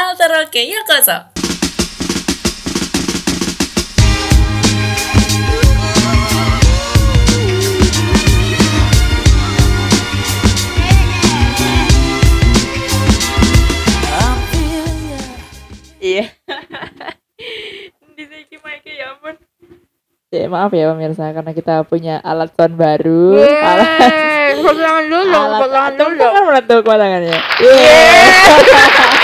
Alteroke Yokoso. Iya. Di sini mic ya ampun. Ya, maaf ya pemirsa karena kita punya alat sound baru. Alat Yeay, tepuk tangan dulu, alat tangan dulu. tangan meletup tangannya. Iya.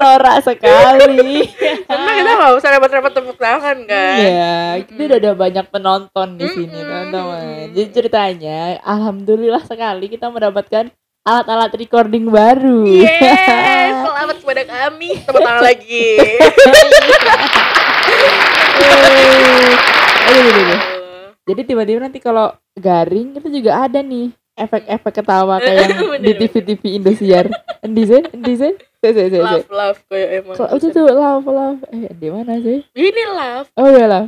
Norak sekali. Karena kita nggak usah repot-repot tepuk tangan kan. Iya, kita udah ada banyak penonton di sini, teman-teman. Jadi ceritanya, alhamdulillah sekali kita mendapatkan alat-alat recording baru. Yeay, selamat kepada kami. Tepuk tangan lagi. Yeay. Aduh, aduh, aduh. Jadi tiba-tiba nanti kalau garing itu juga ada nih efek-efek ketawa kayak yang di TV-TV Indosiar. Endi sih? Endi sih? Sih, sih, sih. Love, love kayak emang. Kok itu tuh love, love. Eh, di mana sih? Ini love. Oh iya lah.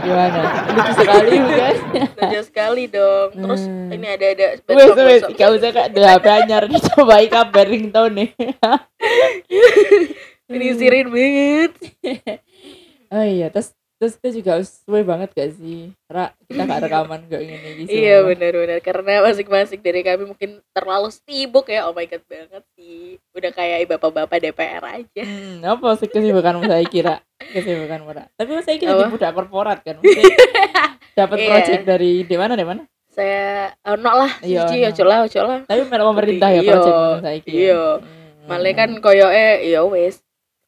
Gimana? Lucu sekali bukan? Lucu sekali dong. Terus Hmm. ini ada ada Wes, wes, gak usah kak, udah HP anyar dicobai kabar ringtone nih. Ini sirin banget. Oh iya, terus terus kita juga sesuai banget gak sih? Ra, kita gak rekaman gak ini gitu. Iya benar-benar karena masing-masing dari kami mungkin terlalu sibuk ya. Oh my god banget sih. Udah kayak bapak-bapak DPR aja. Hmm, apa sih kesibukan saya kira? Kesibukan murah. Tapi saya kira Apa? di budak korporat kan. Dapat Iya. project dari di mana di mana? Saya ono lah, Iya, siji ojo lah, ojo lah. Tapi melok pemerintah ya Iya, project saya kira. iya. Malah kan koyoke ya wes.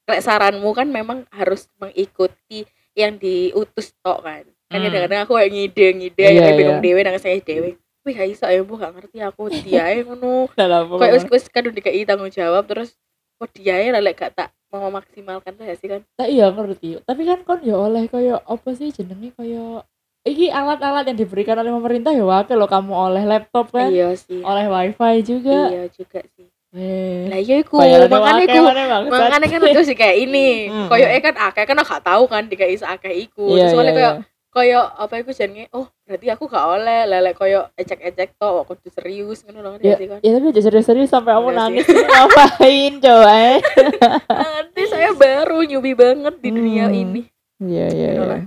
Lek saranmu kan memang harus mengikuti yang diutus tok kan. Kan Hmm. kadang-kadang aku kayak ngide-ngide Iya, ya iya. bingung dhewe nang saya dhewe. Wih gak iso ya, Bu, gak ngerti aku diae ngono. Dalam Kayak wis wis kadung dikai tanggung jawab terus kok diae lah lek gak tak mau memaksimalkan tuh ya sih kan. Tak iya ngerti. Tapi kan kon ya oleh kaya apa sih jenenge kaya iki alat-alat yang diberikan oleh pemerintah ya wakil lo kamu oleh laptop kan, Iya sih. oleh wifi juga. Iya juga sih. Eh, Lah iya iku, wakil iku makanya kan itu sih kayak ini Hmm. koyoke kan akeh kan aku gak tahu kan dikai akeh iku. Iya, terus soalnya iya, koyo iya. koyo apa iku jenenge? Oh berarti aku gak oleh. Lele koyo ecek-ecek to kudu serius ngono lho Ya, ngerti kan? ya tapi aja serius-serius sampai Enggak nangis. ngapain coba eh. nanti saya baru nyubi banget di dunia Hmm. ini. Iya iya iya.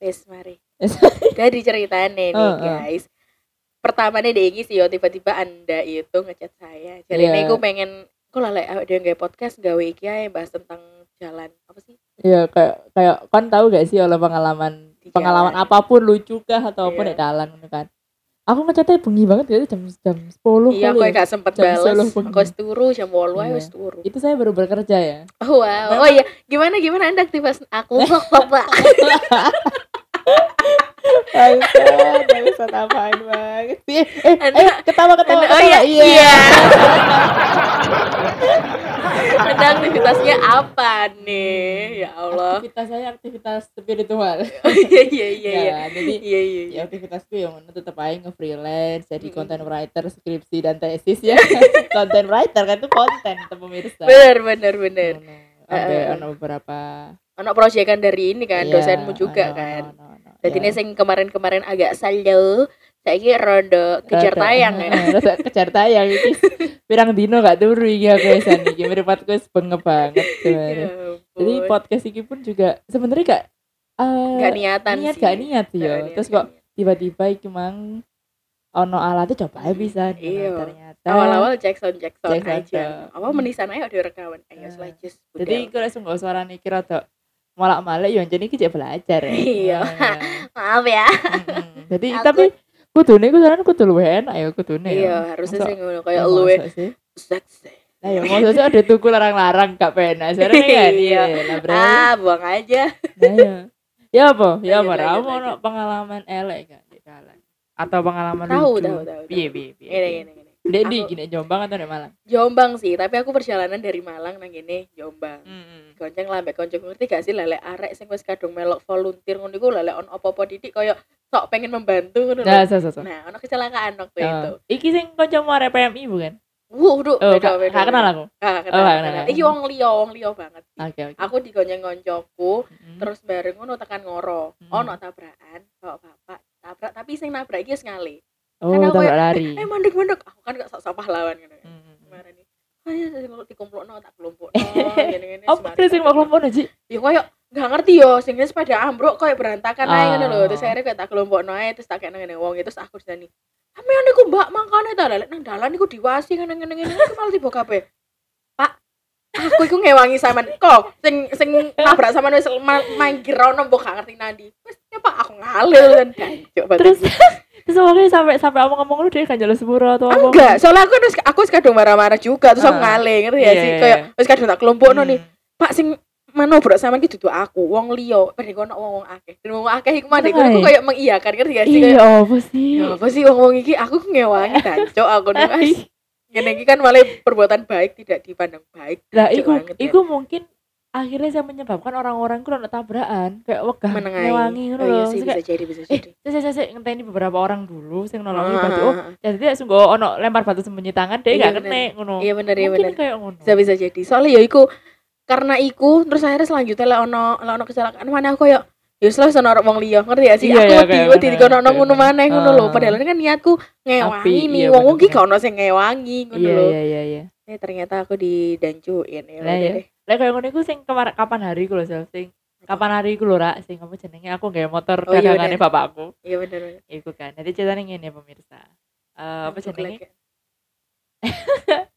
wes mari. Jadi ceritanya nih guys pertama nih deh sih yo tiba-tiba anda itu ngechat saya jadi Iya. nih gue pengen kok lele ada yang kayak podcast gawe iki ae bahas tentang jalan apa sih Iya kayak kayak kan tahu gak sih oleh pengalaman Di pengalaman jalan. apa pun lucu kah atau apa Iya. di jalan gitu kan. Aku ngechatnya bengi banget gitu jam jam 10 iya kali kok ya. gak sempet Jam balas 10 aku turu jam 8 ae Iya. wis turu Itu saya baru bekerja ya. Oh, wow. Oh iya, gimana gimana Anda aktivitas aku kok Bapak? Bangsat, bangsat apaan banget sih. Eh, eh, eh ketawa ketawa Anda- ketawa. oh iya, iya. iya. Anda aktivitasnya apa nih? Ya Allah. Aktivitas saya aktivitas spiritual. Oh, iya iya iya Ya, iya. jadi Iya iya. ya iya. aktivitasku yang mana tetap aja nge-freelance jadi content writer skripsi dan tesis ya content writer kan itu konten tuh pemirsa Bener bener bener. Ono- ada beberapa Anak proyekan dari ini kan, iya, dosenmu juga ono- kan. ono, Jadi ini sing kemarin-kemarin agak slow, saya kira rondo kejar tayang ya. Heeh, rada kejar tayang iki pirang dino gak turu iki aku esan iki mripatku wis bengep banget Ya sebenarnya. Jadi podcast iki pun juga sebenarnya gak eh, Nggak niatan niat sih. gak niat ya. Terus kok tiba-tiba iki mang ono alatnya coba aja bisa. Iya. ternyata awal-awal Jackson Jackson Jackson, aja. Apa menisan aja udah rekaman. Ayo Nah, selajus. jadi aku langsung gak suara nih kira tuh malak malak ya jadi kita belajar ya. Iya. Nah, Maaf ya. jadi Aku- tapi kudune ku saran kudu luwih enak ya kudune ya. Iya, harusnya sih ngono kayak Ya, luwe seksi. nah ya sih ada tuku larang-larang gak penak. Sebenarnya kan Iya. iya Ah, buang aja. nah ya ya apa? Ya Lanjut, apa? kamu pengalaman elek kan di atau pengalaman Tahu, lucu? tahu, tahu, piye tahu. piye di Aku- gini Jombang atau di Malang Jombang sih, tapi aku perjalanan dari Malang nang gini Jombang. Hmm. Gonceng lah mbek konco ngerti gak sih lele arek sing wis kadung melok volunteer ngono iku lele on opo-opo didik koyo sok pengen membantu ngono nah so so so Nah, ono kecelakaan waktu itu. Oh. iki sing kancamu arek PMI bukan Wuh, duh, oh beda beda. gak kenal aku Oh, kenal, kenal. Iki wong liya, wong liya banget. oke oke Aku digonceng koncoku, Hmm. terus bareng ngono tekan ngoro. Hmm. Ono tabrakan, bapak bapak tabrak, tapi sing nabrak iki wis ngali. Oh, Karena aku tabrak lari. eh mandek mandek aku kan gak sok pahlawan gitu kan Hmm. kemarin nih ayo sing dikumpulno tak kelompokno ngene-ngene Apa sing mau kelompok aja? ya koyo gak ngerti yo sing wis pada ambruk koyo berantakan ae ngono lho Ah. terus akhirnya kayak tak kelompokno ae terus tak kene ngene wong itu terus aku disani Sampeyan niku mbak mangkane ta lek nang dalan niku diwasi ngene ngene ngene aku malah tiba kabeh. Pak, aku iku ngewangi sampean. Kok sing sing nabrak sampean wis ma- manggir ono mbok gak ngerti nandi. Wis ya Pak aku ngalil kan jancuk Terus terus awalnya sampai sampai ngomong-ngomong lu dia kan jalan sepuro atau apa? enggak, soalnya aku wis aku kadung marah-marah juga terus aku Ah. ngalih ngerti ya Iya, sih iya, kayak iya. wis kadung tak kelompokno nih. Hmm. Pak sing manobrak sama iki dudu aku, wong liya, padahal kono wong-wong akeh. Dan wong akeh iku mandek Tenan, aku ya? kayak mengiyakan ngerti gak sih Iya, apa sih? Ya apa sih wong-wong iki aku ngewangi dancuk aku nih Mas. Ngene iki kan malah perbuatan baik tidak dipandang baik. Lah iku ya. iku mungkin akhirnya saya menyebabkan orang-orang ku ono tabrakan kayak wegah menengahi. ngewangi Oh iya sih bisa jadi bisa Eh, jadi. saya saya saya ngenteni beberapa orang dulu sing nolongi Ah, batu. ah, Oh, ah. jadi sungguh ono lempar batu sembunyi tangan dia Iya, gak bener. kena ngono. Iya bener iya Mungkin bener. kayak ngono. Bisa bisa jadi. Soalnya ya iku karena iku terus akhirnya selanjutnya lek ono lek ono kecelakaan mana aku kayak ya lah sono orang wong liya ngerti gak sih Iya, aku iya, wedi wedi dikono kayak ngono maneh ngono lho Ah. padahal ini kan niatku ngewangi nih iya, wong wong gak ono sing ngewangi ngono lho iya iya iya. eh ternyata aku didancuin ya Lah, udah iya. deh. Lah kayak ngono iku sing kemar kapan hari iku lho Sel, sing kapan hari iku lho Ra sing apa jenenge aku nggawe motor Oh, iya, dagangane bener. bapakku. iya bener bener Iku kan. Nanti ceritanya ngene pemirsa. Eh apa jenenge?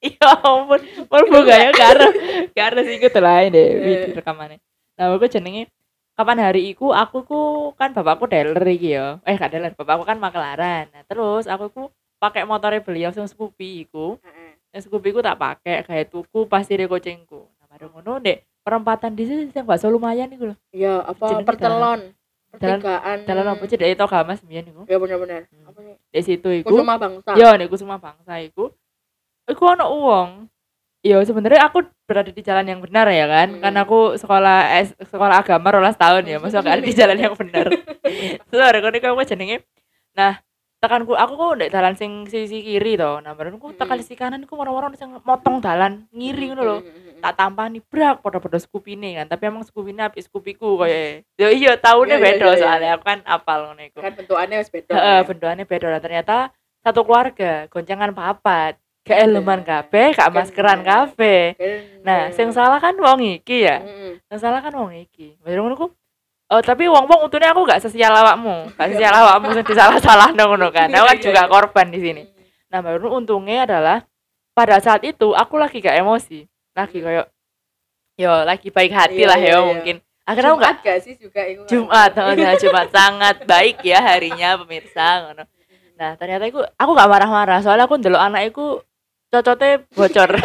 Iya ampun, mlebu gaya karo karo sing iku lain deh video rekamannya. Nah, aku jenenge kapan hari iku aku ku kan bapakku dealer iki ya. Eh gak dealer, bapakku kan makelaran. Nah, terus aku ku pakai motornya beliau sing Scoopy iku. Heeh. Yang Scoopy ku tak pakai kayak tuku pasti kucingku. Nah, baru ngono dek perempatan di sini yang bakso lumayan iku lho. Iya, apa Jenenge pertelon, pertigaan. Dalan apa sih dari Toga Mas biyen iku. Ya bener-bener. Hmm. Apa sih? Di situ iku. Kusuma bangsa. Ya, nek Kusuma Bangsa iku iku ono uang. Ya sebenarnya aku berada di jalan yang benar ya kan. Hmm. Kan aku sekolah S, sekolah agama rolas tahun ya, masuk kan di jalan yang benar. Terus ada kamu jenenge. Nah, tekanku aku kok ndek dalan sing sisi kiri to. Nah, baru aku tekan sisi kanan ku moro-moro sing motong dalan ngiri ngono lho. Tak tampani brak padha-padha skupine kan. Tapi emang skupine apik skupiku koyo. Ya iya taune Iya, iya, beda iya, iya. soalnya aku kan apal ngono iku. Kan bentukannya wis beda. Heeh, ya. bentukannya beda dan ternyata satu keluarga goncangan papat gak Bener. elemen kabeh gak maskeran kabeh Bener. nah sing salah kan wong iki ya sing salah kan wong iki baru ngono Oh, tapi wong-wong untungnya aku gak sesial awakmu, gak sesial awakmu sing disalah-salah ngono kan. Aku kan Iya, juga iya. korban di sini. Nah, baru untungnya adalah pada saat itu aku lagi gak emosi, lagi kayak yo lagi baik hati Iya, lah iya, ya iya. mungkin. Akhirnya aku gak Jumat gak sih juga itu Jumat, oh, nah, Jumat sangat baik ya harinya pemirsa ngono. Nah, ternyata aku aku gak marah-marah soalnya aku ndelok anak iku cocotnya bocor.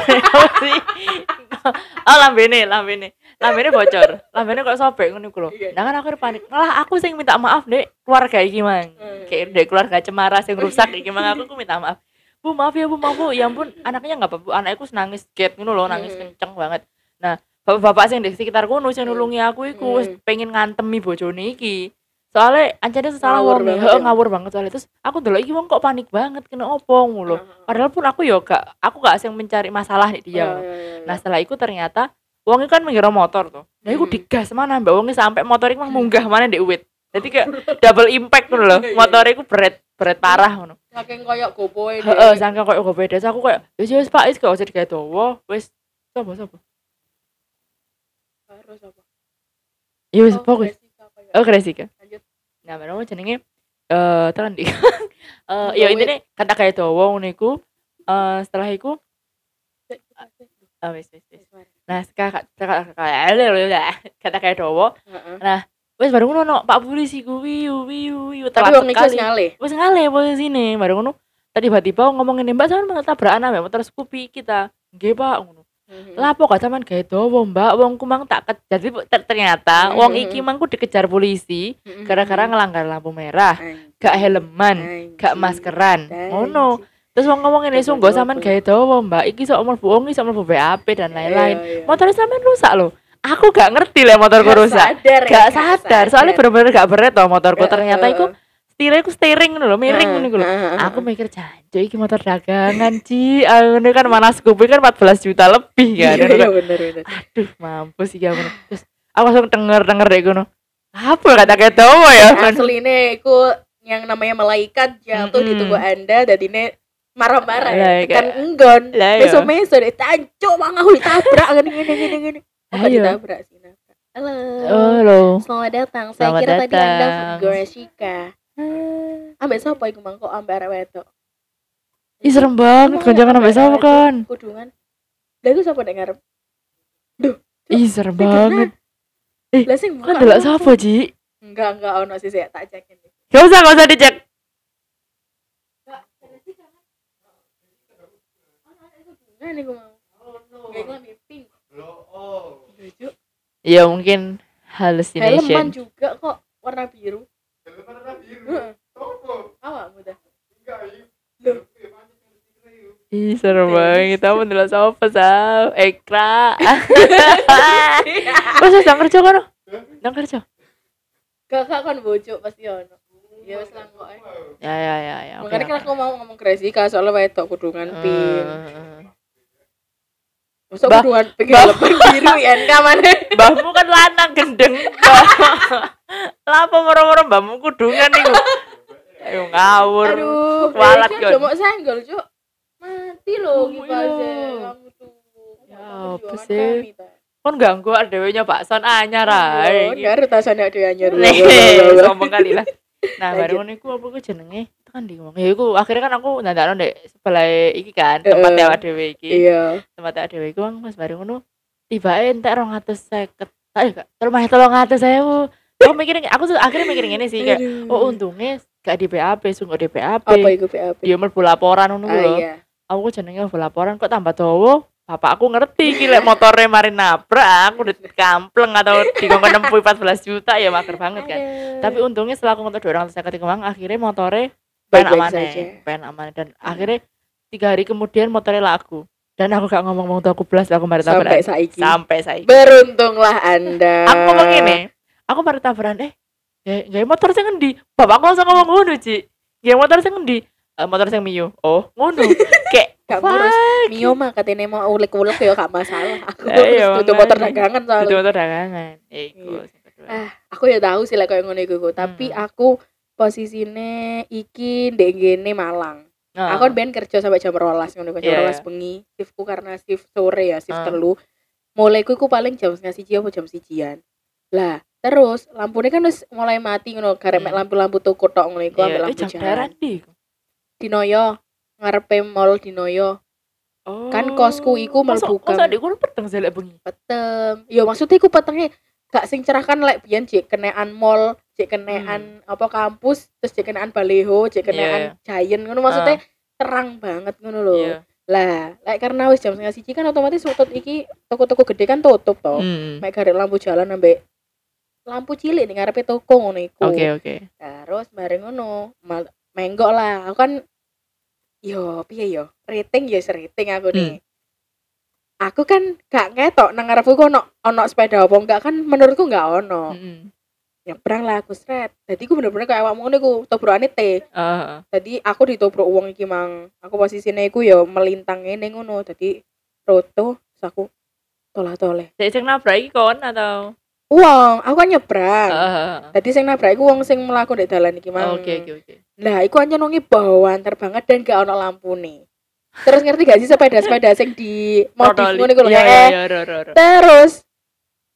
Oh, lambene, lambene. Lambene bocor. Lambene kok sobek ngono iku lho. Nah, kan aku panik. Malah aku sing minta maaf, Dek. Keluarga iki, Mang. Hmm. Kayak Dek keluarga cemara sing rusak iki, Mang. Aku, aku minta maaf. Bu, maaf ya, Bu, maaf, Bu. Ya ampun, anaknya enggak apa-apa. Anakku nangis get ngono lho, nangis Hmm. kenceng banget. Nah, bapak-bapak sing di sekitar kono sing nulungi aku iku wis Hmm. pengen ngantemi bojone iki. Soalnya ancane salah Ngawur wong banget ya. ngawur banget soalnya terus aku ndelok iki wong kok panik banget kena opo ngono. Padahal pun aku yo gak aku gak sing mencari masalah nih dia. Ngono. iya, iya. Nah, setelah itu ternyata wong kan mengira motor tuh. Nah, iku Hmm. digas mana mbak wongnya sampai motor iku mah munggah mana di uwit. Jadi kayak double impact ngono lho. Iya, iya. Motor iku beret beret parah ngono. saking koyok gopoe. Heeh, sangka koyo gue beda. Terus aku kayak wis wis Pak, wis gak usah digawe dawa. Wis sapa sapa. Apa? Ya wis Oh, fokus. Ya? Oh, Gresika. Lanjut. Nah, mana jenenge eh tenan di. Eh ya intine kata kayak dawa ngono iku. Eh setelah iku ah wis wis wis. Nah, sekarang kata kayak dawa. Heeh. Wis baru ngono no, Pak Polisi kuwi wiu wiu Tapi iki sekali. ngalih. Wis ngale posisine baru ngono. Tadi tiba-tiba ngomongin Mbak sampean malah tabrakan ambek motor Scoopy kita. Nggih, Pak, ngono. Mhm. Lah kok sampean gawe dawa, Mbak? Wong ku mang tak ke- jadi ter- ternyata Hmm, wong iki mangku dikejar polisi Mhm. gara-gara ngelanggar lampu merah, gak helman, gak maskeran. Ngono. Terus wong ngomong ngene Coba sungguh sampean gawe dawa, Mbak. Iki sok mlebu wong sok mlebu BAP dan lain-lain. Iya, iya. Motornya sampean rusak loh. Aku gak ngerti lah motorku Gak rusak. sadar ya, Gak sadar, soalnya bener-bener gak berat loh motorku. Ternyata iku setirnya iku steering lho, miring lho. Heeh, Aku mikir jancuk iki motor dagangan, Ci. Ah, Ini kan mana Scoopy kan 14 juta lebih Iya, kan. iya bener bener. Aduh, mampus sih kamu. Terus aku langsung denger-denger deh ngono. Apa kata kayak tahu ya? Asline iku yang namanya malaikat jatuh di tubuh anda dan ini marah-marah ya kan kayak- enggon Lah, iya. deh tancuk bang aku ditabrak gini gini gini gini apa Ayo. ditabrak sih halo Oh, lo. selamat datang saya Selamat kira tadi anda datang. Goresika ambek siapa iku mangkok ambek arek wedok Ih, serem banget. Kan jangan ambek wedok kan. kudungan lah itu siapa nek ngarep Ih, serem banget. Eh, lah sing Kan buka delok sapa, Ji? enggak enggak ono sih saya tak cekin Gak usah, gak usah dicek. Nah, nih gue mau. Gak iklan di pink. Lucu. Ya mungkin Helman hallucination. juga kok warna biru. Heeh. Awakmu dah. Ih, serem banget. Kamu ndelok sapa, Sal? Ekra. Kok sedang kerja kan? Sedang kerja. Kakak kan bocok pasti ono. Ya wis lah kok. eh. Ya, ya, ya, ya. Oke. Makanya kan aku mau ngomong crazy kak soalnya wedok kudungan pink. Masa Bah- lepen biru ya kamane. Mbahmu kan lanang gendeng. Lapa moro-moro mbahmu kudungan niku. Ayo ngawur. Aduh, Cuk, Gon. cuma senggol, Cuk. Mati loh Oh, kipasnya iya. Ya, Perjuangan apa sih? Kon ganggu adewenya Pak Son anyar Oh, ae. Enggak rutasannya ada yang nyari. Nih, sombong kali lah. Nah, baru ngono iku apa ku jenenge? Kan di ngomong. Ya iku akhirnya kan aku ndandakno ndek sebelah iki kan, tempat Heeh. awak dhewe iki. Iya. Tempat dhewe iku kan pas baru ngono tibake entek 250. Eh, gak, rumah 300.000. Aku mikirin aku tuh akhirnya mikirin ini sih kayak oh untungnya gak di BAP, sungguh di BAP. apa itu PAP? Dia mlebu laporan ngono Ah, lho. iya. Aku jenenge laporan kok tambah dawa. Bapak aku ngerti lek motore mari nabrak aku udah kampleng atau dikongkon nempuh 14 juta ya mager banget kan. Aduh. tapi untungnya setelah aku ngetok orang saya ketika mang akhirnya motore Baik-baik pengen aman saja. pengen aman dan akhirnya tiga hari kemudian motornya laku dan aku gak ngomong ngomong tuh aku belas aku mari sampai tabrakan saiki. sampai saya Beruntunglah Anda. aku ngomong ini aku mari tabrakan eh gak gak motor saya ngendi bapak aku langsung ngomong ngono ci gak motor saya ngendi "Eh, motor saya mio oh ngono kayak Gak ngurus. Mio mah katanya mau ulek-ulek ya gak masalah. Aku Eh, iya, tutup motor makanya. dagangan itu soalnya. motor dagangan iku Iya. kedua. Ah, aku ya tahu sih lah kayak ngono iku, Gu. tapi Hmm. aku posisine iki ndek ngene Malang. Nah, Aku kan ben kerja sampai jam 12 ngono kan jam Iya, 12 bengi. Shiftku karena shift sore ya, shift Ah. telu. Mulai ku iku paling jam setengah siji apa jam sijian. Lah, terus lampunya kan wis mulai mati ngono, mek Hmm. lampu-lampu toko tok ngono iku iya, ambil eh, lampu jalan. Dinoyo ngarepe mall Dinoyo. oh Kan kosku iku masa, mlebu masa di kono peteng selek bengi peteng ya maksudnya iku petengnya gak sing cerah kan lek biyen cek kenaan mall cek kenaan apa kampus terus cek kenaan baleho cek kenaan giant ngono maksudnya terang banget ngono lho. Iya. Lah lek karena wis jam setengah siji kan otomatis utut iki toko-toko gede kan tutup toh. Hmm. mek garek lampu jalan ambek lampu cilik ning ngarepe toko ngono iku. Oke oke. terus bareng ngono menggok lah. Aku kan yo piye yo? Rating yo rating aku nih. Aku kan gak ngetok nang ngarepku kok ono ono sepeda apa enggak kan menurutku enggak ono Heeh. nyebrang lah aku sret jadi aku bener-bener kayak awakmu ngono iku tobrokane T Heeh. jadi aku ditobrok uang iki mang aku posisinya iku yo melintang ngene ngono jadi roto terus aku tolah toleh Sik sing nabrak iki kon atau uang aku kan nyebrang Heeh. Tadi sing nabrak iku wong sing mlaku ndek dalan iki mang. Oke oke oke. Lah, iku ancen wonge bawaan banget dan gak ono lampune. Terus ngerti gak sih sepeda-sepeda sing di modif ngono iku lho. Iya eh. iya iya. Terus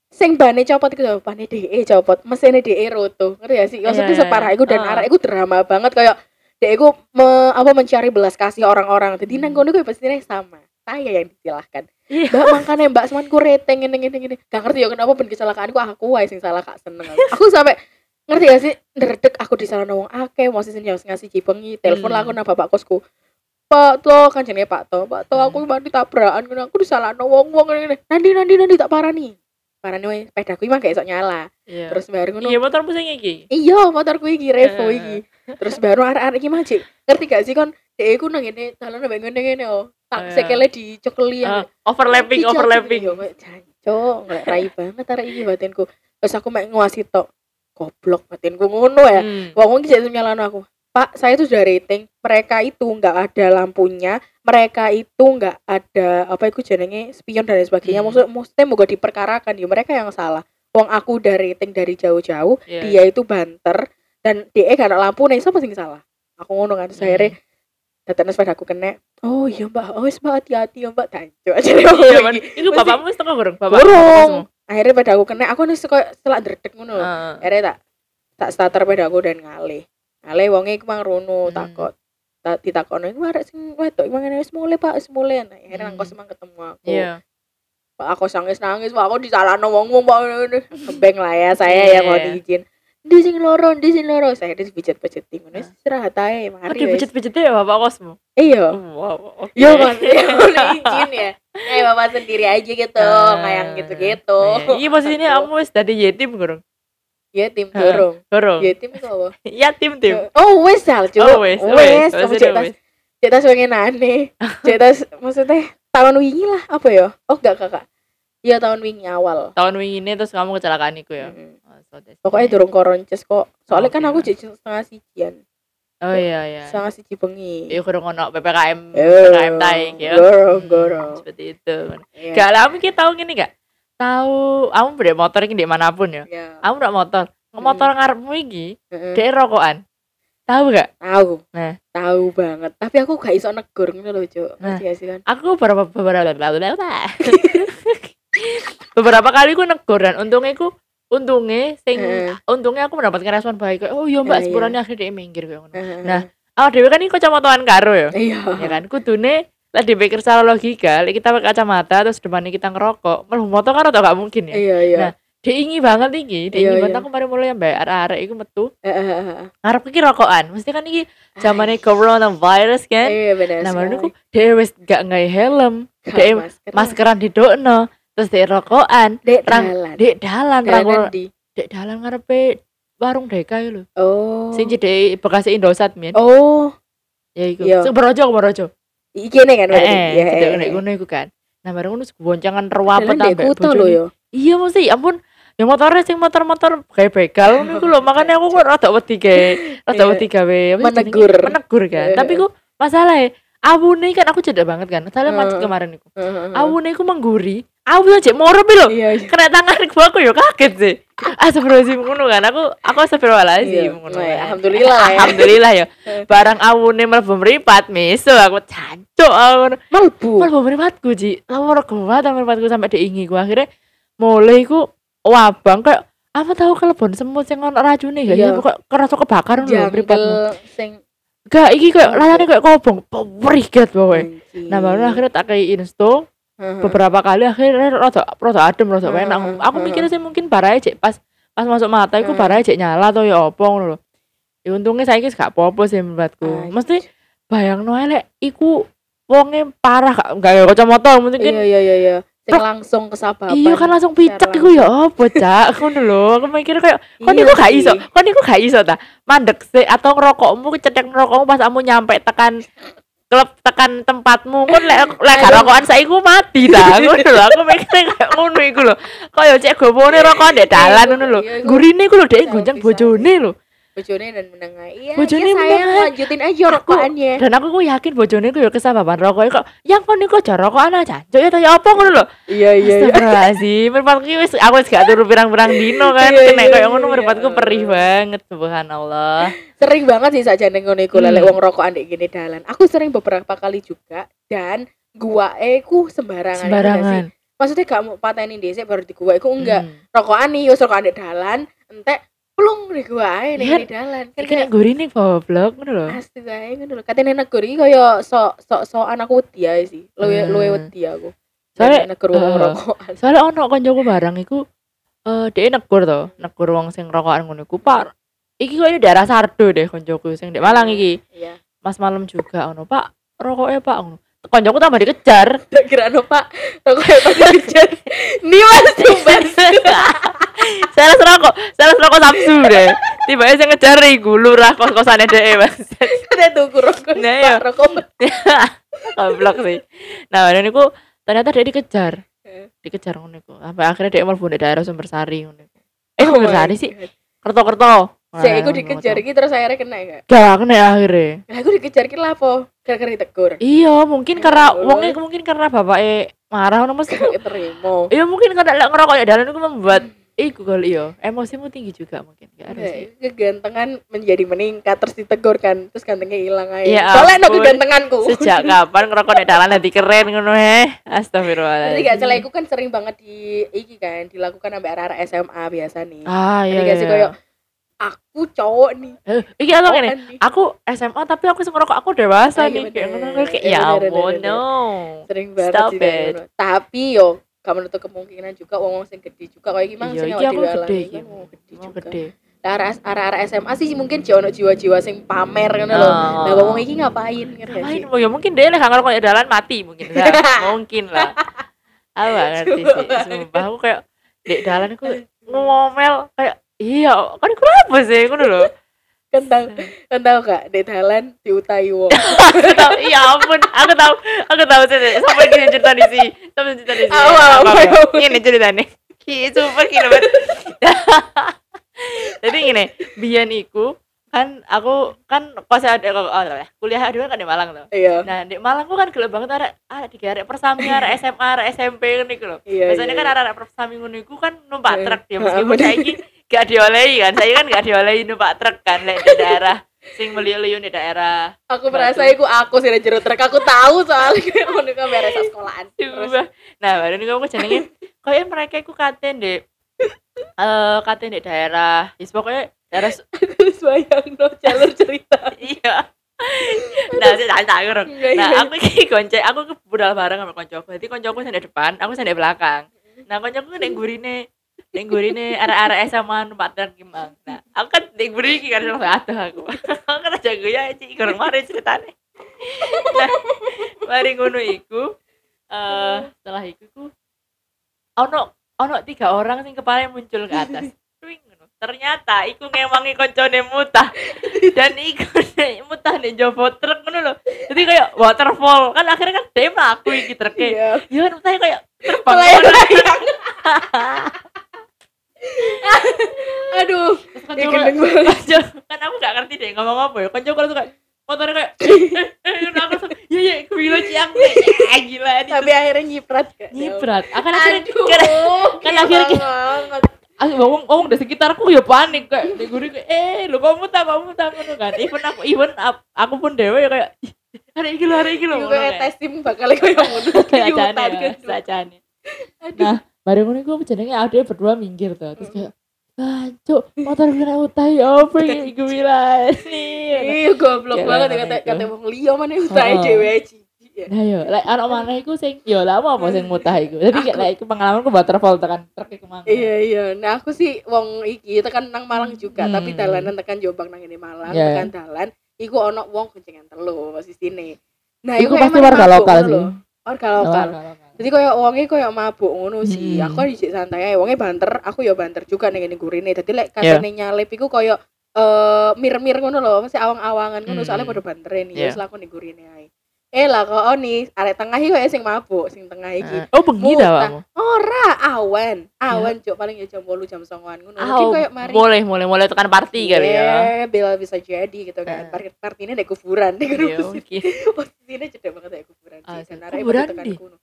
sing bane copot iku lho, bane DE copot, mesine DE roto. Ngerti gak sih? Maksudnya Iya, iya. separah iku dan Ah. arek iku drama banget kayak DE iku me- apa mencari belas kasih orang-orang. Jadi nang Hmm. kono iku pastinya sama. Saya yang disilahkan. Iya. Mbak makanya Mbak semanku rating ngene ngene ngene. Gak ngerti ya kenapa ben kecelakaan ku aku wae sing salah gak seneng. aku. Sampai ngerti gak sih ndredeg aku disalahno wong akeh mau sing jam ngasih bengi telepon lah aku nang bapak kosku Pak to kan jenenge Pak to Pak to aku mati tabrakan aku disalahno wong-wong ngene nanti nanti nanti tak parani parani wae sepedaku emang gak iso nyala Iya. terus baru ngono Iya motormu sing iki. iya motorku iki Revo Eh. iki terus baru arek-arek iki majik ngerti gak sih kon dhek iku nang ngene dalan nang ngene ngene oh tak Eh. sekele dicekeli Ah, overlapping Iki overlapping. Yo kayak jancuk, ngelek rai banget arek iki batinku. Terus aku mek nguasi tok. Goblok batinku ngono ya. Hmm. Wong iki jadi nyalano aku. Pak, saya itu sudah rating. Mereka itu nggak ada lampunya, mereka itu nggak ada apa itu jenenge spion dan lain sebagainya. Hmm. Maksud maksudnya moga diperkarakan ya mereka yang salah. Wong aku udah rating dari jauh-jauh, Iya. dia itu banter. dan DE gak ada lampu nih siapa sing salah aku ngono kan terus Hmm. akhirnya datang sepedaku kena oh iya mbak oh mbak hati-hati ya mbak tanjo aja Iya, man. Iku bapakmu teko gorong? Bapak. Burung. akhirnya pedaku kena aku nih setelah dredeg ngono. Heeh. akhirnya tak tak starter pedaku dan ngalih ngalih wonge iku mang rono Hmm. takut tak ditakono iku arek sing wedok iku mangane wis mulai Pak wis mulai nah akhirnya nang Hmm. kos mang ketemu aku Iya. Pak aku nangis nangis Pak aku disalahno wong-wong Pak kebeng lah ya saya yang mau Iya. diizin di sing loro di sing loro saya di pijet-pijetin ngono wis istirahat ae Oh, mari wis dipijet-pijetnya ya bapak kosmu. iya Wow. oke. Yo mas, udah izin ya. Kayak bapak sendiri aja gitu, Ah, kayak gitu-gitu. Iya, posisinya kamu wis dadi yetim gorong. Ya tim dorong. Gorong. Ya tim itu apa? Iya, tim tim. Oh wes sal cuy. Oh, wis, Wes, kamu pengen aneh. Cetas maksudnya tahun wingi lah apa ya? Oh enggak kakak. Iya tahun wingi awal. Tahun wingi ini terus kamu kecelakaan iku ya. Mm. Oh, so that's- Pokoknya dorong koronces kok. Soalnya kan Oke aku jadi setengah sijian, Oh iya iya. setengah siji bengi. Iya kurang ono PPKM PPKM taik ya. Gorong, gorong. Seperti itu. Iya. Gak lah, kamu tahu gini gak? Tahu, kamu beli motor ini di mana pun ya. Iya. Kamu motor, motor ngarepmu iki, Heeh. dia rokokan. Tahu gak? Tahu. Nah. Tahu banget. Tapi aku gak iso negur ngono lho, Cuk. Nah. Kan? Aku beberapa beberapa beberapa kali aku negur dan untungnya aku untungnya sing Heeh. untungnya aku mendapatkan respon baik kayak oh iya mbak sebulannya akhirnya dia minggir kayak ngono. Nah. Awak dhewe kan iki kacamataan karo ya. Iya. ya kan kudune lah dipikir secara logika kita pakai kacamata terus depannya kita ngerokok mlebu motor kan atau gak mungkin ya Iya, iya. Nah, diingi banget iki diingi Iya, banget iya. aku mari mulai mbak arek-arek iku metu Heeh, heeh, heeh. ngarep iki rokokan mesti kan iki zamane coronavirus kan Iya, benar. nah baru aku dhewe wis gak ngai helm Gak dek masker. maskeran didokno terus dek rokokan Dek dalan. dek dalan rangkul dek dalan ngarepe warung deka lho Oh. sing cedek Bekasi Indosat men Oh. ya iku Iya. sing Borojo Borojo Iki nih kan berarti. eh Iya, cedek iya, nek iya. ngono iku kan nah bareng ngono boncangan dek ambek yo. Iya mesti, ya ampun. Ya motornya sing motor-motor kayak begal ngono iku lho, makanya aku kok rada wedi gawe, rada Iya. wedi gawe Menegur. Menegur kan. Iya. Tapi ku masalahnya awune kan aku cedek banget kan. Soalnya macet Heeh. kemarin iku. Heeh, heeh. Awune iku mengguri. Aku aja moro lho. Iya, iya. Kena tangan gua aku ya kaget sih. Astagfirullahaladzim ngono kan. Aku aku Iya. astagfirullahaladzim ngono. Nah, ya, kan. alhamdulillah lah ya. Alhamdulillah ya. Barang awune mlebu mripat meso aku cancuk aku. Melbu. Mal bawa meripatku Ji banget sama meripatku sampai diingi ku Akhirnya mulai ku Wabang kayak Apa tahu kelebon semut yang ono racunnya gak Iya. ya Kok kerasa kebakaran lho meripatmu sing Gak iki kayak layarnya kayak kobong Perih get pokoknya. Nah baru akhirnya tak kayak insto. Beberapa kali akhirnya rada rada adem rada enak Aku mikirnya sih mungkin barai cek pas Pas masuk mata iku barai cek nyala atau ya ngono lho Ya untungnya saya gak apa-apa sih meripatku Anjing. Mesti bayang elek iku wonge parah gak ya kacamata mungkin Iya, iya, iya, iya. Sing langsung kesababan. Iya kan langsung picek iku ya apa cak? Ngono lho aku mikir kayak Iya niku gak sih. iso kok niku gak iso ta? Mandek sih atau ngerokokmu kecetek ngerokokmu pas kamu nyampe tekan klub tekan tempatmu. Kon lek lek gak rokokan saiki mati ta? Ngono lho aku mikir kayak ngono iku lho. Kaya cek gopone rokokan ndek dalan ngono lho. Iya, iku gurine iku lho bisa, gonjang bojone lho bojone dan menengah. Iya, Bojone iya sayang menengah. lanjutin aja rokokannya. dan aku ku yakin bojone ku ya kesababan rokoknya kok yang kon niku aja rokokan aja cuk ya ta ya apa ngono lho Iya, Astagfirullahaladzim, meripatku iki wis aku wis gak turu pirang-pirang dino kan. Iya, Kena iya, koyo iya, ngono iya. meripatku perih banget subhanallah. Sering banget sih saja neng ngono iku Hmm. lelek wong rokokan ndek gini dalan. Aku sering beberapa kali juga dan gua ku sembarangan. Sembarangan. Maksudnya gak mau pateni dhisik baru di gua iku enggak. Hmm. Rokokan nih, wis rokokan ndek dalan, entek plung gua ae ning Iya. di dalan. Kan Iki nek gurine goblok ngono lho. Pasti kae ngono lho. Katene negur iki kaya sok sok sok anakku wedi ae sih. Luwe Hmm. luwe wedi aku. Soalnya, negur wong eh, rokokan. Soalnya ono kancaku barang iku eh dia negur to, negur wong sing rokokan ngono iku, Pak. Iki kok ini daerah Sardo deh kancaku sing di Malang iki. Iya. Mas malam juga ono, Pak. Rokoknya Pak ngono. Kancaku tambah dikejar. Tak kira no Pak. Rokoknya pasti kejar. Nih Mas Tumbas. Sales rokok, sales rokok Samsu deh. Tiba-tiba sing ngejar iku lurah kos-kosane dhek, Mas. Kita tuku rokok. Nah, iya. Rokok. Sih. Nah, dan niku ternyata dia dikejar. Eh. Dikejar ngono iku. Sampai akhirnya dia mlebu di daerah Sumbersari ngono iku. Eh, my Sumbersari sih. God. Kerto-kerto. Saya iku Nah, dikejar iki terus akhirnya kena gak? Gak kena akhirnya. Lah aku dikejar iki lah apa? Gara-gara ditegur. Iya, mungkin Ya karena wongnya mungkin karena bapaknya marah ngono mesti. Terima. Iya, mungkin karena lek ngerokok ya dalan iku membuat iku kali yo emosimu tinggi juga mungkin gak ada sih Iya, kegantengan menjadi meningkat terus ditegur kan terus gantengnya hilang aja Ya soalnya ampun. kegantenganku sejak kapan ngerokok di dalan jadi keren ngono he astagfirullahaladzim jadi gak salah iku kan sering banget di iki kan dilakukan sampai arah SMA biasa nih ah iya Jadi iya, gak sih iya. Kayak aku cowok nih. Eh, cowok gini. kan nih. aku SMA tapi aku sing ngerokok. Aku dewasa Ah, iya nih kayak bener. kayak Iya, ya ampun no. Sering banget Stop sih kayak it. tapi yo gak menutup kemungkinan juga wong wong sing gede juga. Kayak gimana iya iki awake aku gede kan wong gede Mau juga. gede. Arah arah SMA sih mungkin jauh jiwa-jiwa sing pamer ngono lho Oh. nah ngomong iki ngapain ngerti Ngapain? sih Oh, ya mungkin dia nih ngerokok di dalan mati mungkin Nah, mungkin lah. Aku gak ngerti sih sumpah. aku kayak di dalan aku ngomel. Kayak iya kan aku apa sih? Ngono lho. Kan tahu kan tahu gak di dalan diutai wong. Aku tahu iya ampun. Aku tahu aku tahu sih sampai gini cerita di sini? Sampai cerita di sini? Apa, apa, apa? ini ceritanya. Ki super kilometer jadi gini biyen iku kan aku kan kos ada oh, oh, kuliah dulu kan di Malang tuh. Iya. Nah di Malang gua kan gelap banget ada ada di arek persami arek SMA arek SMP iku lho. Iya biasanya iya, kan iya. arek persami ngono iku kan numpak Iya. truk ya meskipun bener. Gak diolehi kan saya kan gak diolehi numpak truk kan lek di daerah sing meliu-liu di daerah aku merasa iku aku sih jero truk aku tahu soalnya ngono kan beres sekolahan terus. Nah, baru ini aku jenenge kayak mereka iku katen deh eh katen di daerah. Is pokoknya daerah terus bayang no jalur cerita iya. Nah, saya tak tak ngerti. Iya, Nah, iya. aku iki konco, aku ke budal bareng sama koncoku. Jadi koncoku sing di depan, aku di belakang. Nah, koncoku ning gurine ning gurine arek-arek SMA numpak truk gimang. Nah, aku kan ning gurine iki kan langsung atuh aku. Aku kan jago ya iki kurang mari ceritane. Nah, mari ngono iku eh setelah iku ku ono ono tiga orang sing kepala muncul ke atas. Ternyata iku ngewangi koncone mutah dan iku mutah nek jowo truk ngono lho. Jadi kayak waterfall kan akhirnya kan dia mlaku iki truke. iya Ya kan mutahnya kayak terbang. aduh. Terus ya gendeng banget. Kan aku gak ngerti deh ngomong apa ya. Koncoku langsung kayak motornya kayak eh ngono aku iya iya aku bilang ciang ya gila ini tapi akhirnya nyiprat kan nyiprat akan akhirnya aduh kan, kan gila akhirnya aku ngomong ngomong di sekitarku ya panik kayak di guru kayak eh lu kamu tak kamu tak ngono kan. Even aku even aku pun dewe ya kayak "Ih, hari iki lho hari iki lho Iku ngono kayak kayak. testim bakal kayak ngono. Sajane Kiutan ya kan. sajane Aduh. nah bareng ngono iku jenenge ade berdua minggir tuh terus kayak Bancuk, motor gue utai apa iki gue bilang nih. iya goblok banget ya kata kata wong liya mana utai dhewe jijik ya Nah yo, lek anak mana iku sing yo lah apa sing mutah iku. Jadi kayak lek iku pengalamanku waterfall tekan truk iku mang. iya iya nah aku sih wong iki tekan nang Malang juga Hmm. tapi dalanan tekan Jombang nang ini Malang Iya. tekan dalan iku ono wong goncengan telu sisine nah Iku iku pasti warga lokal sih. lho. warga lokal jadi kayak wongnya kayak mabuk ngono sih Hmm. aku kan dhisik santai ae wongnya banter aku ya banter juga ning ngene gurine dadi lek Iya. katene nyalip iku kayak eh mir-mir ngono lho masih awang-awangan ngono Hmm. soalnya pada banterin Iya. ya wis laku ning gurine ae eh lah kok nih arek tengah iki sing mabuk sing tengah iki Eh, Oh bengi dah kamu. ora awan awan cuk paling ya jam 8 jam 9 ngono Oh, kayak mari boleh boleh boleh tekan party kali ya. Iya, bila bisa jadi gitu kan. Eh. Parkir partinya di kuburan kan. Iya, oke. Posisinya cedek banget ya kuburan Ah, sih. Dan kuburan di? kuno.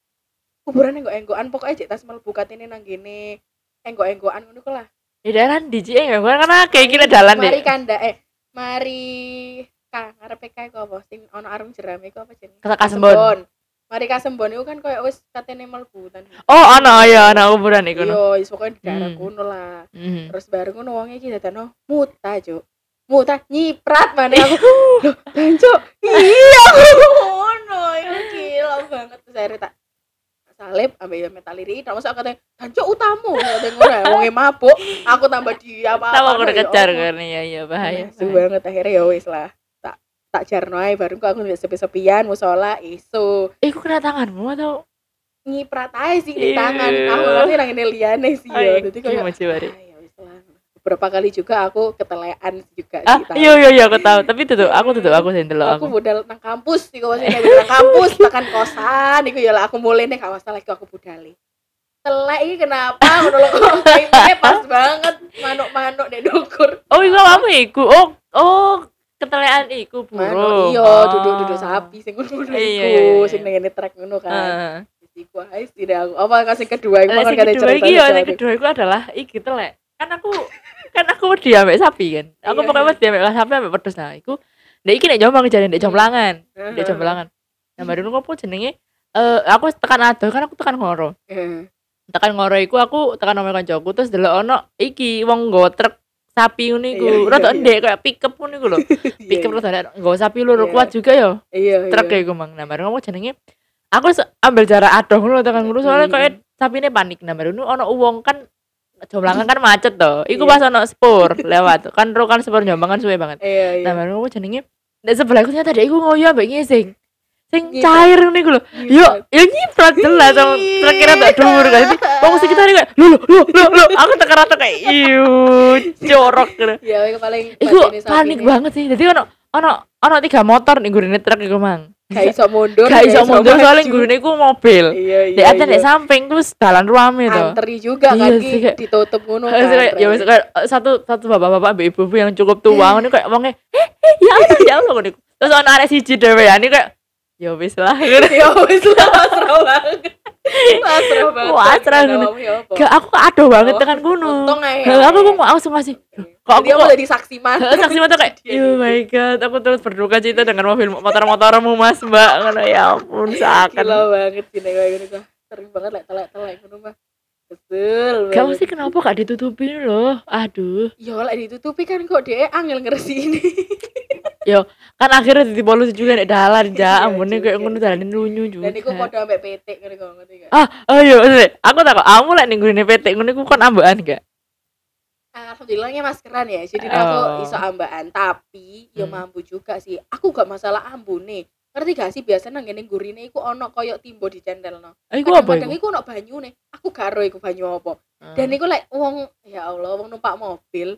Kuburan enggok-enggokan pokoknya cek tas mlebu katene nang gene enggok-enggokan ngono ku lah. Di daerah di enggak gua karena kayak gila jalan deh. Mari kanda eh mari ka ngarepe kae ku apa sing ono arung jerame ku apa jenenge? Kata Kasembon. Mari Kasembon iku kan koyo wis katene mlebu tan. Oh, ana ya ana kuburan iku. no. Iya, wis pokoknya di daerah Hmm. kuno lah. Mhm. terus bareng ngono wonge iki dadano muta cuk muta nyiprat mana aku loh danco iya ngono ya gila banget terus akhirnya tak salib ambil ya metaliri terus aku katanya danco utamu. Ada ngono ya wonge mabuk. Aku tambah di apa apa aku udah kejar kan ya iya bahaya. Su banget. Akhirnya ya wis lah tak tak jarno ae kok aku sepi-sepian musola isu. Eh, kok kena tanganmu atau? nyiprat ae sih di Iya. tangan. Aku ngerti nang ini liane sih ya. Jadi kayak ah, beberapa kali juga aku ketelean juga Ah, sih iya iya iya aku tahu. Tapi itu tuh aku tuh tuh aku sih delok aku aku. budal nang kampus iku maksudnya nang kampus tekan kosan iku ya aku mulai nih kawasan lagi aku budali telek iki kenapa lho kok pas banget manuk-manuk dek dukur Oh, iku apa iku? Oh, oh, ketelean iku burung. iya Oh. duduk-duduk sapi sing ngono Iya, iku iya, iya, sing iya. ngene trek ngono kan Heeh. iku ae deh aku apa kasih kedua iku kan kedua cerita kedua iku adalah iki telek. Kan aku kan aku wedi ambek sapi kan. Aku Iya, pokoknya iya. wedi ambek sapi ambek pedes nah iku. Nek iki nek jombang jane nek jomblangan, ini. nek jomblangan. Nah baru ngopo jenenge eh aku tekan adoh kan aku tekan ngoro. Heeh. Tekan ngoro iku aku tekan omah kancaku terus delok ono iki wong nggo truk sapi ngono iku. Iya, iya, iya. ndek kayak pickup ngono iku lho. Pickup rada ndek, nggo sapi Iya. kuat juga ya. iya Truk iku mang. Nah baru ngopo jenenge aku ambil jarak adoh ngono tekan ngono soalnya kayak sapine panik nah baru ono wong kan jomblangan kan macet toh. Iku Iya. pas ono spur lewat. Kan ro kan spur jombang kan suwe banget. iya iya Nah baru ngopo jenenge nek sebelah aku ternyata dia iku ngoyo ambek ngising. Sing Nyiprat. cair ngono iku lho. Yo, yo nyiprat jelas sama terakhir tak dhuwur kan. Wong sekitar kayak lho lho lho lho aku tekan kayak iu corok gitu. ya paling Iku panik banget sih. Jadi ono ono ono tiga motor nih gurine truk iku mang. Gak iso mundur Gak iso mundur soalnya gurine iku mobil. iya iya atas iya. samping terus dalan ruame to. antri juga Iya kan sih, ditutup ngono kayak ya wis kayak satu satu bapak-bapak mbak ibu yang cukup tua ini kayak wongnya eh eh ya Allah ya Allah ngono. Terus ono arek siji dhewe ini kayak ya wis lah. ngono. ya wis lah pasrah banget pasrah banget Gak ngono. apa-apa, ya apa. Gak aku aduh banget Oh, tekan gunung. untung Lah, aku kok mau langsung ngasih. Kok aku Jadi kamu kok jadi saksi mata. Saksi mata kayak oh my god aku terus berduka cita dengan mobil motor-motormu mas mbak. Ngono ya ampun gila seakan banget sih nek kayak gini kok sering banget lek telek telek ngono mah betul banget. mesti kenapa gak ditutupin loh? Aduh. Ya lek ditutupi kan kok dia angel ngeresi ini kan akhirnya di polusi juga nek dalan Iya ja ampun juga. kayak ngono dalanin lunyu juga. dan iku padha ambek PT ngene kok ngerti gak? Ah oh iya maksudnya, aku tak kok kamu lek ning PT ngono iku kon ambekan gak Alhamdulillahnya maskeran ya jadi Oh. aku iso ambaan tapi yo Hmm. mampu juga sih. Aku gak masalah ambune ngerti gak sih? Biasanya ngene gurine iku ono koyo timbo di no ah iku apa iku? iku ono banyune aku gak ero iku banyu apa. Ah. dan iku lek wong ya Allah wong numpak mobil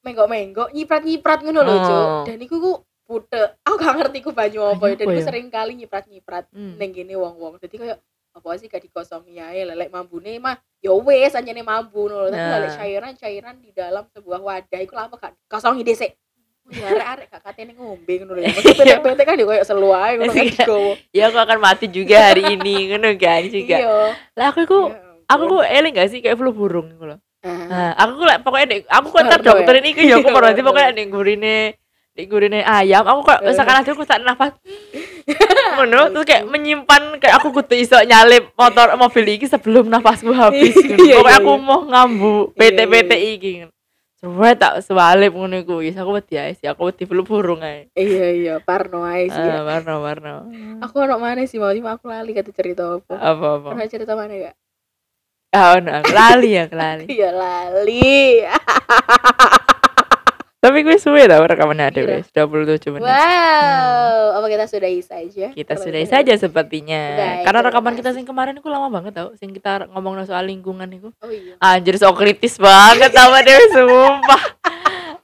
menggok-menggok nyiprat-nyiprat ngono lho Oh. Dan iku ku pute aku gak ngerti ku banyu apa Banyu dan iku ya? sering kali nyiprat-nyiprat Hmm. ning gene wong-wong. Jadi kayak apa sih gak dikosongi ae lelek mambune mah ya wes anjene mambu ngono tapi Nah. lelek cairan-cairan di dalam sebuah wadah iku lama gak dikosongi dhisik ya arek-arek gak katene ngombe ngono lho ya. Maksudnya PT-PT kan ya koyo selu ae ngono kan Iya. digowo ya aku akan mati juga hari ini ngono kan juga iya lah aku iku Ya aku kok eling gak sih kayak flu burung iku lho Ah. Nah, aku lek pokoknya nek aku kok Warna tar dokterin iki ya aku Iya, warna. pokoknya ning gurine ning gurine ayam. Aku kok Eh. sekarang aku tak nafas. Ngono terus kayak menyimpan kayak aku kudu iso nyalip motor mobil iki sebelum nafasku habis. Iya, pokoknya aku iya. mau ngambu Iya, PT-PT iki. Coba tak swalip ngono iku. Wis aku wedi ae sih. Aku wedi flu burung ae. Iya iya. Parno ae sih. Ah warna warna aku ono mana sih mau aku lali kata cerita apa apa apa? Pernah cerita mana ya ah ono. Lali ya lali. Iya lali tapi gue suwe tau rekaman ada Iya. wis 27 menit. Wow. Apa kita sudahi saja? Kita Kalau sudahi saja sepertinya. Baik, karena rekaman kita sing kemarin itu lama banget tau sing kita ngomong soal lingkungan itu. Oh iya. Anjir so kritis banget sama Dewi sumpah.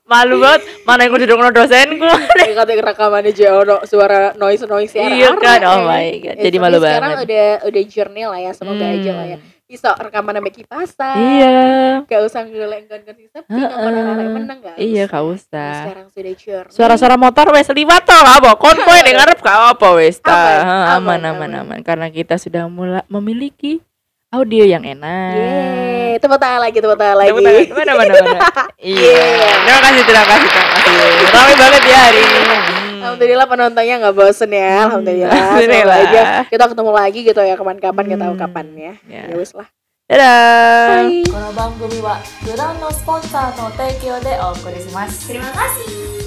Malu banget mana yang duduk no dosenku Kayak kata rekamannya aja ono suara noise noise iya kan? Oh my god jadi malu sekarang banget. udah udah journey lah ya semoga aja lah ya Bisa rekaman sampai kipasan iya gak usah ngulek nggon sing sepi Heeh. ngomong arek meneng gak iya gak usah sekarang sudah journey suara-suara motor wes liwat toh apa kon kowe ning ngarep gak apa wes ta Aman, aman, aman karena kita sudah mulai memiliki audio yang enak Yeay, tepuk tangan lagi, tepuk tangan lagi. Tepuk tangan. Mana mana mana. Iya. Terima kasih, terima kasih, terima kasih. Ramai banget ya hari ini. Hmm. Alhamdulillah penontonnya nggak bosen ya, alhamdulillah. Alhamdulillah. Semoga aja kita ketemu lagi gitu ya kapan-kapan kita tahu Hmm. kapan ya. Ya. Ya wis lah. Dadah. Bye. この番組は、グランドスポンサーの提供でお送りします。 Terima kasih.